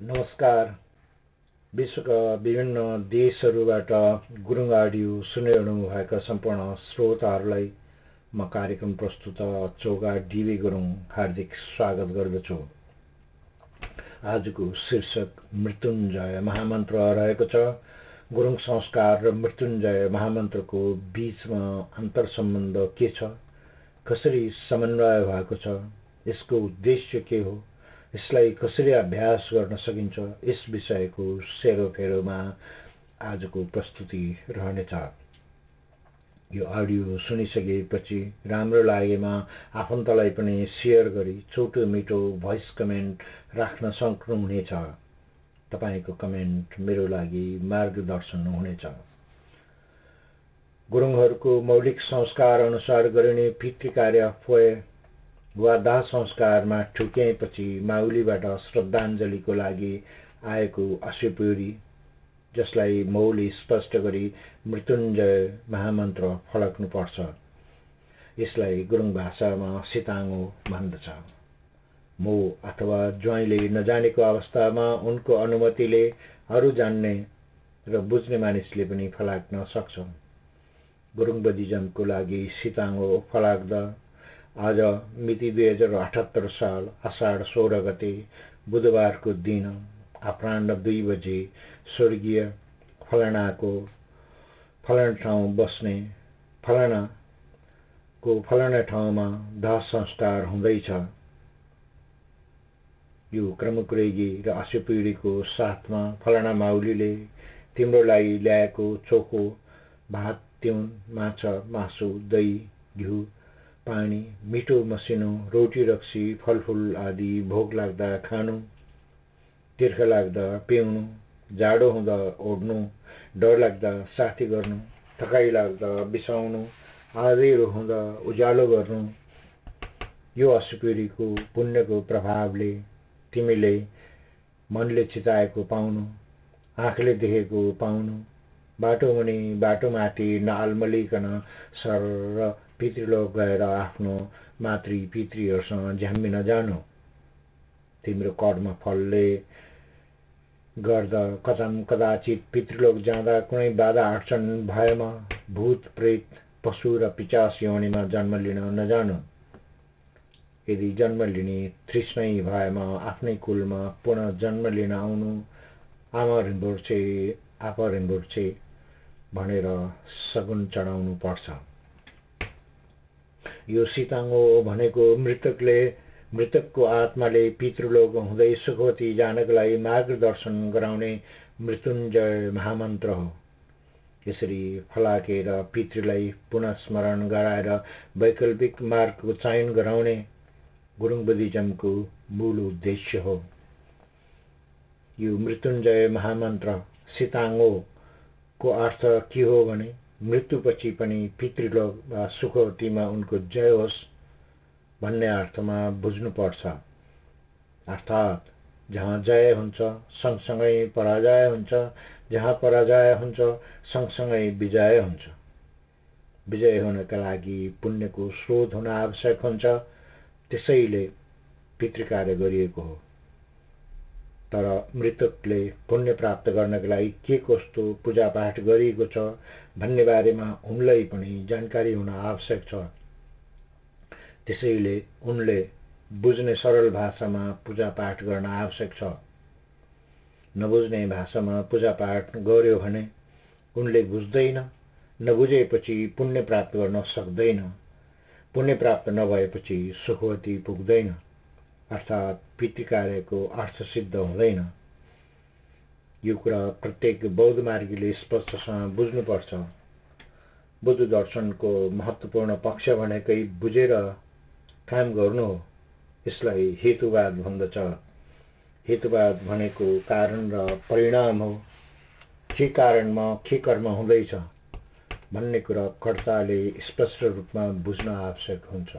नमस्कार। विश्वका विभिन्न देशहरूबाट गुरुङ आडियो सुनिरहनु भएका सम्पूर्ण श्रोताहरूलाई म कार्यक्रम प्रस्तुत चौगा डिबी गुरुङ हार्दिक स्वागत गर्दछु। आजको शीर्षक मृत्युञ्जय महामन्त्र रहेको छ। गुरुङ संस्कार र मृत्युञ्जय महामन्त्रको बीचमा अन्तर सम्बन्ध के छ? कसरी समन्वय भएको छ? यसको उद्देश्य के हो? यसलाई कसरी अभ्यास गर्न सकिन्छ यस विषयको सेरोफेरोमा आजको प्रस्तुति रहनेछ। यो अडियो सुनिसकेपछि राम्रो लागेमा आफन्तलाई पनि सेयर गरी छोटो मिठो भोइस कमेन्ट राख्न सक्नुहुनेछ। तपाईँको कमेन्ट मेरो लागि मार्गदर्शन हुनेछ। गुरुङहरूको मौलिक संस्कार अनुसार गरिने पितृ कार्य वा दाह संस्कारमा ठुक्याएपछि माउलीबाट श्रद्धाञ्जलीको लागि आएको अश्वपुरी जसलाई मौली स्पष्ट गरी मृत्युञ्जय महामन्त्र फलक्नुपर्छ। यसलाई गुरुङ भाषामा सिताङ्गो भन्दछ। मो अथवा ज्वाइँले नजानेको अवस्थामा उनको अनुमतिले अरू जान्ने र बुझ्ने मानिसले पनि फलाक्न सक्छ गुरुङ बदिजमको लागि सिताङ्गो फलाक्दा आज मिति दुई हजार अठहत्तर साल असाढ सोह्र गते बुधबारको दिन अपराह्न दुई बजे स्वर्गीय फलानाको फलाना ठाउँ बस्ने फलानाको फलाना ठाउँमा दाह संस्कार हुँदैछ। यो क्रमकुरेगी र अश्वपिँढीको साथमा फलाना माउलीले तिम्रो लागि ल्याएको चोखो भात तिउन माछा मासु दही घिउ पानी मिठो मसिनो रोटी रक्सी फलफुल आदि भोग लाग्दा खानु तिर्ख लाग्दा पिउनु जाडो हुँदा ओढ्नु डर लाग्दा साथी गर्नु थकाइ लाग्दा बिसाउनु आँधीहरू हुँदा उज्यालो गर्नु यो अशुपिरीको पुण्यको प्रभावले तिमीले मनले चिताएको पाउनु आँखले देखेको पाउनु बाटो मुनि बाटोमाथि नआलमलिकन सर पितृलोक गएर आफ्नो मातृ पितृहरूसँग झ्याम्मिन जानु तिम्रो कर्म फलले गर्दा कदम कदाचित पितृलोक जाँदा कुनै बाधा अडचन भएमा भूत प्रेत पशु र पिचास योनिमा जन्म लिन नजानु। यदि जन्म लिने तृष्णै भएमा आफ्नै कुलमा पुनः जन्म लिन आउनु आमा रिम्बुर्छे आपा रिम्बुर्छे भनेर सगुन चढाउनु पर्छ। यो सीताङ्गो भनेको मृतकले मृतकको आत्माले पितृलोक हुँदै सुखवती जानका लागि मार्गदर्शन गराउने मृत्युञ्जय महामन्त्र हो। यसरी फलाकेर पितृलाई पुनः स्मरण गराएर वैकल्पिक मार्गको चयन गराउने गुरुङ बुद्धिज्मको मूल उद्देश्य हो। यो मृत्युञ्जय महामन्त्र सीताङ्गोको अर्थ के हो भने मृत्युपछि पनि पितृलोक वा सुखवतीमा उनको जय होस् भन्ने अर्थमा बुझ्नुपर्छ। अर्थात् जहाँ जय हुन्छ सँगसँगै पराजय हुन्छ। जहाँ पराजय हुन्छ सँगसँगै विजय हुन्छ। विजय हुनका लागि पुण्यको स्रोत हुन आवश्यक हुन्छ। त्यसैले पितृकार्य गरिएको हो। तर मृतकले पुण्य प्राप्त गर्नका लागि के कस्तो पूजापाठ गरिएको छ भन्ने बारेमा उनलाई पनि जानकारी हुन आवश्यक छ। त्यसैले उनले बुझ्ने सरल भाषामा पूजापाठ गर्न आवश्यक छ। नबुझ्ने भाषामा पूजापाठ गर्यो भने उनले बुझ्दैन नबुझेपछि पुण्य प्राप्त गर्न सक्दैन। पुण्य प्राप्त नभएपछि सुखवती पुग्दैन। अर्थात् पितृकार्यको अर्थ सिद्ध हुँदैन। यो कुरा प्रत्येक बौद्ध मार्गीले स्पष्टसँग बुझ्नुपर्छ। बुद्ध दर्शनको महत्त्वपूर्ण पक्ष भनेकै बुझेर काम गर्नु हो। यसलाई हेतुवाद भन्दछ। हेतुवाद भनेको कारण र परिणाम हो। के कारणमा के कर्म हुँदैछ भन्ने कुरा कर्ताले स्पष्ट रूपमा बुझ्न आवश्यक हुन्छ।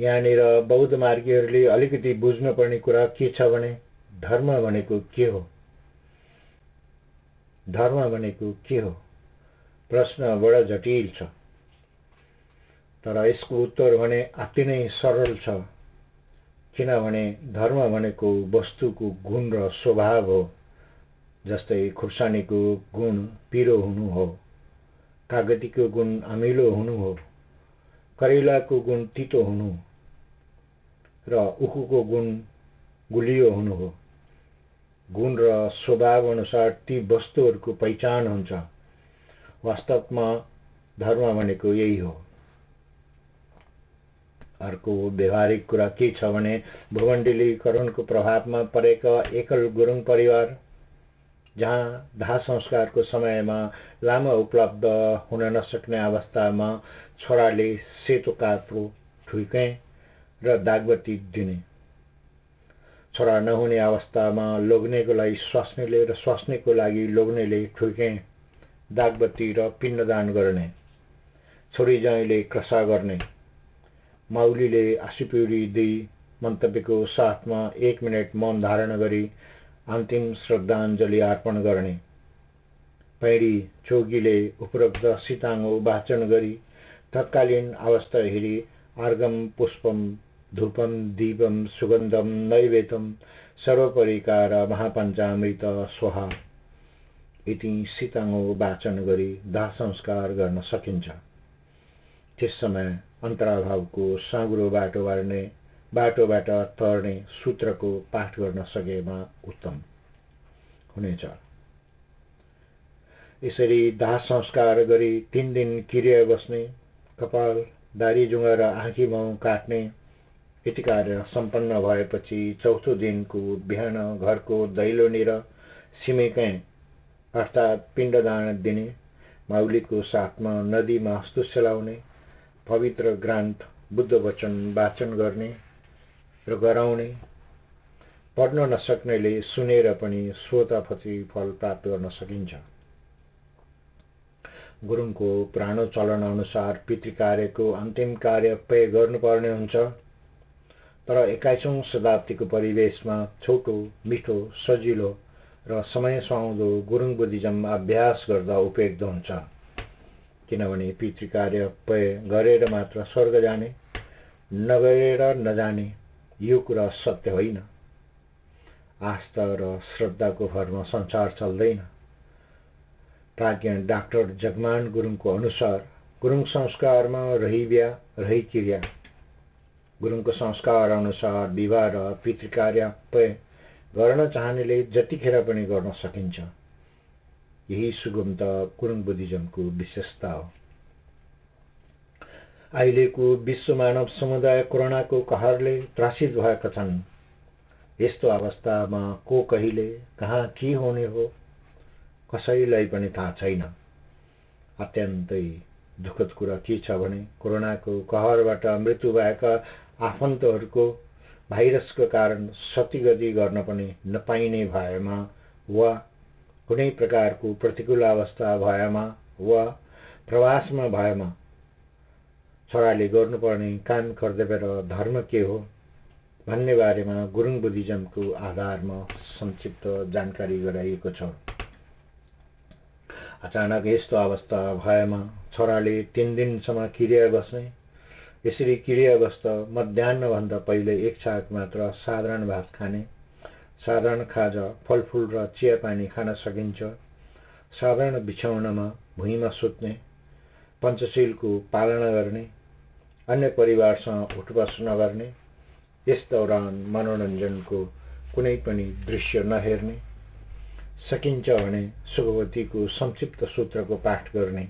यहाँनिर बौद्ध मार्गीहरूले अलिकति बुझ्नुपर्ने कुरा के छ भने धर्म भनेको के हो? धर्म भनेको के हो? प्रश्न बडा जटिल छ। तर यसको उत्तर भने अति नै सरल छ। किनभने धर्म भनेको वस्तुको गुण र स्वभाव हो जस्तै खुर्सानीको गुण पिरो हुनु हो कागतीको गुण अमिलो हुनु हो करेलाको गुण तितो हुनु र उखुको गुण गुलियो हुनु हो गुण र स्वभाव अनुसार ती वस्तुहरूको पहिचान हुन्छ। वास्तवमा धर्म भनेको यही हो। अर्को व्यवहारिक कुरा के छ भने भूमण्डलीकरणको प्रभावमा परेका एकल गुरुङ परिवार जहाँ दाह संस्कारको समयमा लामो उपलब्ध हुन नसक्ने अवस्थामा छोराले सेतो काप्रो ठुइके र दागबत्ती दिने। छोरा नहुने अवस्थामा लोग्नेको लागि स्वास्नीले र स्वास्नीको लागि लोग्नेले ठुके दागबत्ती र पिण्डदान गर्ने छोरी ज्वाइँले क्रसा गर्ने। माउलीले आँसीपिउरी दिई मन्तव्यको साथमा एक मिनट मौन धारण गरी अन्तिम श्रद्धाञ्जली अर्पण गर्ने। पैडी चौकीले उपरोक्त सिताङ्गो वाचन गरी तत्कालीन अवस्था हेरी आर्गम पुष्पम धूपम दीपम सुगन्धम नैवेदम सर्वपरिकार महापञ्चामृत स्वाहा इति सिताङ्गो वाचन गरी दाह संस्कार गर्न सकिन्छ। त्यस समय अन्तराभावको साँगुरो बाटो बार्ने बाटोबाट तर्ने सूत्रको पाठ गर्न सकेमा उत्तम हुनेछ। यसरी दाह संस्कार गरी तिन दिन किरिया बस्ने कपाल दारी जुङ्गा र आँखी माउ काट्ने यति कार्य सम्पन्न भएपछि चौथो दिनको बिहान घरको दैलोनिर सिमेकै अर्थात् पिण्डदान दिने माउलीको साथमा नदीमा हस्तु सेलाउने पवित्र ग्रान्थ बुद्ध वचन वाचन गर्ने र गराउने। पढ्न नसक्नेले सुनेर पनि श्रोतापछि फल प्राप्त गर्न सकिन्छ। गुरुङको पुरानो चलन अनुसार पितृकार्यको अन्तिम कार्य पेय गर्नुपर्ने हुन्छ। तर एक्काइसौँ शताब्दीको परिवेशमा छोटो मिठो सजिलो र समय सुहाउँदो गुरुङ बुद्धिज्म अभ्यास गर्दा उपयुक्त हुन्छ। किनभने पितृकार्य पय गरेर मात्र स्वर्ग जाने नगरेर नजाने यो कुरा सत्य होइन। आस्था र श्रद्धाको भरमा संसार चल्दैन। प्राज्ञ डाक्टर जगमान गुरुङको अनुसार गुरुङ संस्कारमा रही बिहा रही क्रिया गुरुङको संस्कार अनुसार विवाह र पितृकार्य गर्न चाहनेले जतिखेर पनि गर्न सकिन्छ। यही सुगमता गुरुङ बुद्धिज्मको विशेषता हो। अहिलेको विश्व मानव समुदाय कोरोनाको कहरले त्रासित भएका छन्। यस्तो अवस्थामा को कहिले कहाँ के हुने हो कसैलाई पनि थाहा छैन। अत्यन्तै दुःखद कुरा के छ भने कोरोनाको कहरबाट मृत्यु भएका आफन्तहरूको भाइरसको कारण सतीगति गर्न पनि नपाइने भएमा वा कुनै प्रकारको प्रतिकूल अवस्था भएमा वा प्रवासमा भएमा छोराले गर्नुपर्ने काम कर्तव्य र धर्म के हो भन्ने बारेमा गुरुङ बुद्धिज्मको आधारमा संक्षिप्त जानकारी गराइएको छ। अचानक यस्तो अवस्था भएमा छोराले तिन दिनसम्म किरिया बस्ने। यसरी किरियावस्थ मध्याहभन्दा पहिले एक छाक मात्र साधारण भात खाने। साधारण खाजा फलफुल र चिया पानी खान सकिन्छ। साधारण बिछाउनमा भुइँमा सुत्ने पञ्चशीलको पालना गर्ने अन्य परिवारसँग उठबस नगर्ने यस दौरान मनोरञ्जनको कुनै पनि दृश्य नहेर्ने। सकिन्छ भने सुगवतीको संक्षिप्त सूत्रको पाठ गर्ने।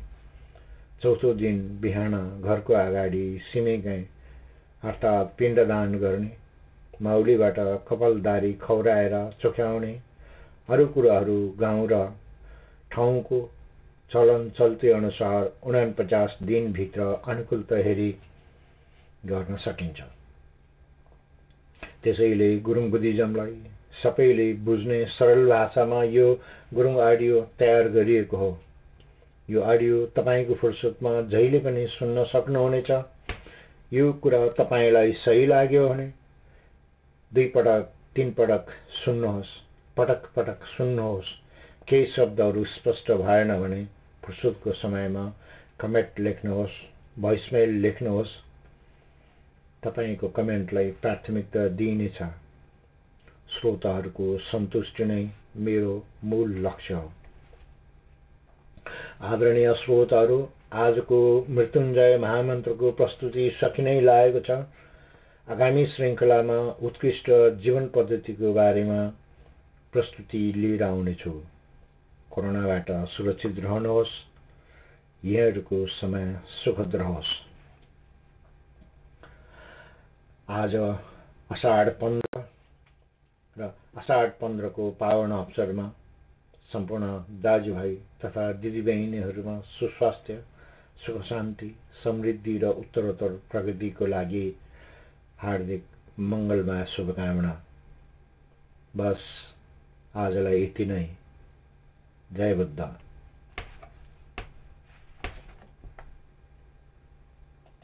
चौथो दिन बिहान घरको अगाडि सिमेगाई अर्थात् पिण्डदान गर्ने माउलीबाट कपालदारी खौराएर चोख्याउने अरू कुराहरू गाउँ र ठाउँको चलन चल्ती अनुसार उनापचास दिनभित्र अनुकूलता हेरी गर्न सकिन्छ। त्यसैले गुरुङ बुद्धिज्मलाई सबैले बुझ्ने सरल भाषामा यो गुरुङ अडियो तयार गरिएको हो। यो अडियो तपाईँको फुर्सदमा जहिले पनि सुन्न सक्नुहुनेछ। यो कुरा तपाईँलाई सही लाग्यो भने दुई पटक तिन पटक सुन्नुहोस् पटक पटक सुन्नुहोस्। केही शब्दहरू स्पष्ट भएन भने फुर्सदको समयमा कमेन्ट लेख्नुहोस् भोइसमेल लेख्नुहोस्। तपाईँको कमेन्टलाई प्राथमिकता दिइनेछ श्रोताहरूको सन्तुष्टि नै मेरो मूल लक्ष्य हो। आदरणीय श्रोताहरू आजको मृत्युञ्जय महामन्त्रको प्रस्तुति सकिनै लागेको छ। आगामी श्रृङ्खलामा उत्कृष्ट जीवन पद्धतिको बारेमा प्रस्तुति लिएर आउनेछु। कोरोनाबाट सुरक्षित रहनुहोस्। यहाँहरूको समय सुखद रहोस्। आज असाढ पन्ध्र र असाढ पन्ध्रको पावन अवसरमा सम्पूर्ण दाजुभाइ तथा दिदीबहिनीहरूमा सुस्वास्थ्य सुख शान्ति समृद्धि र उत्तरोत्तर प्रगतिको लागि हार्दिक मङ्गलमय शुभकामना। बस आजलाई यति नै। जय बुद्ध।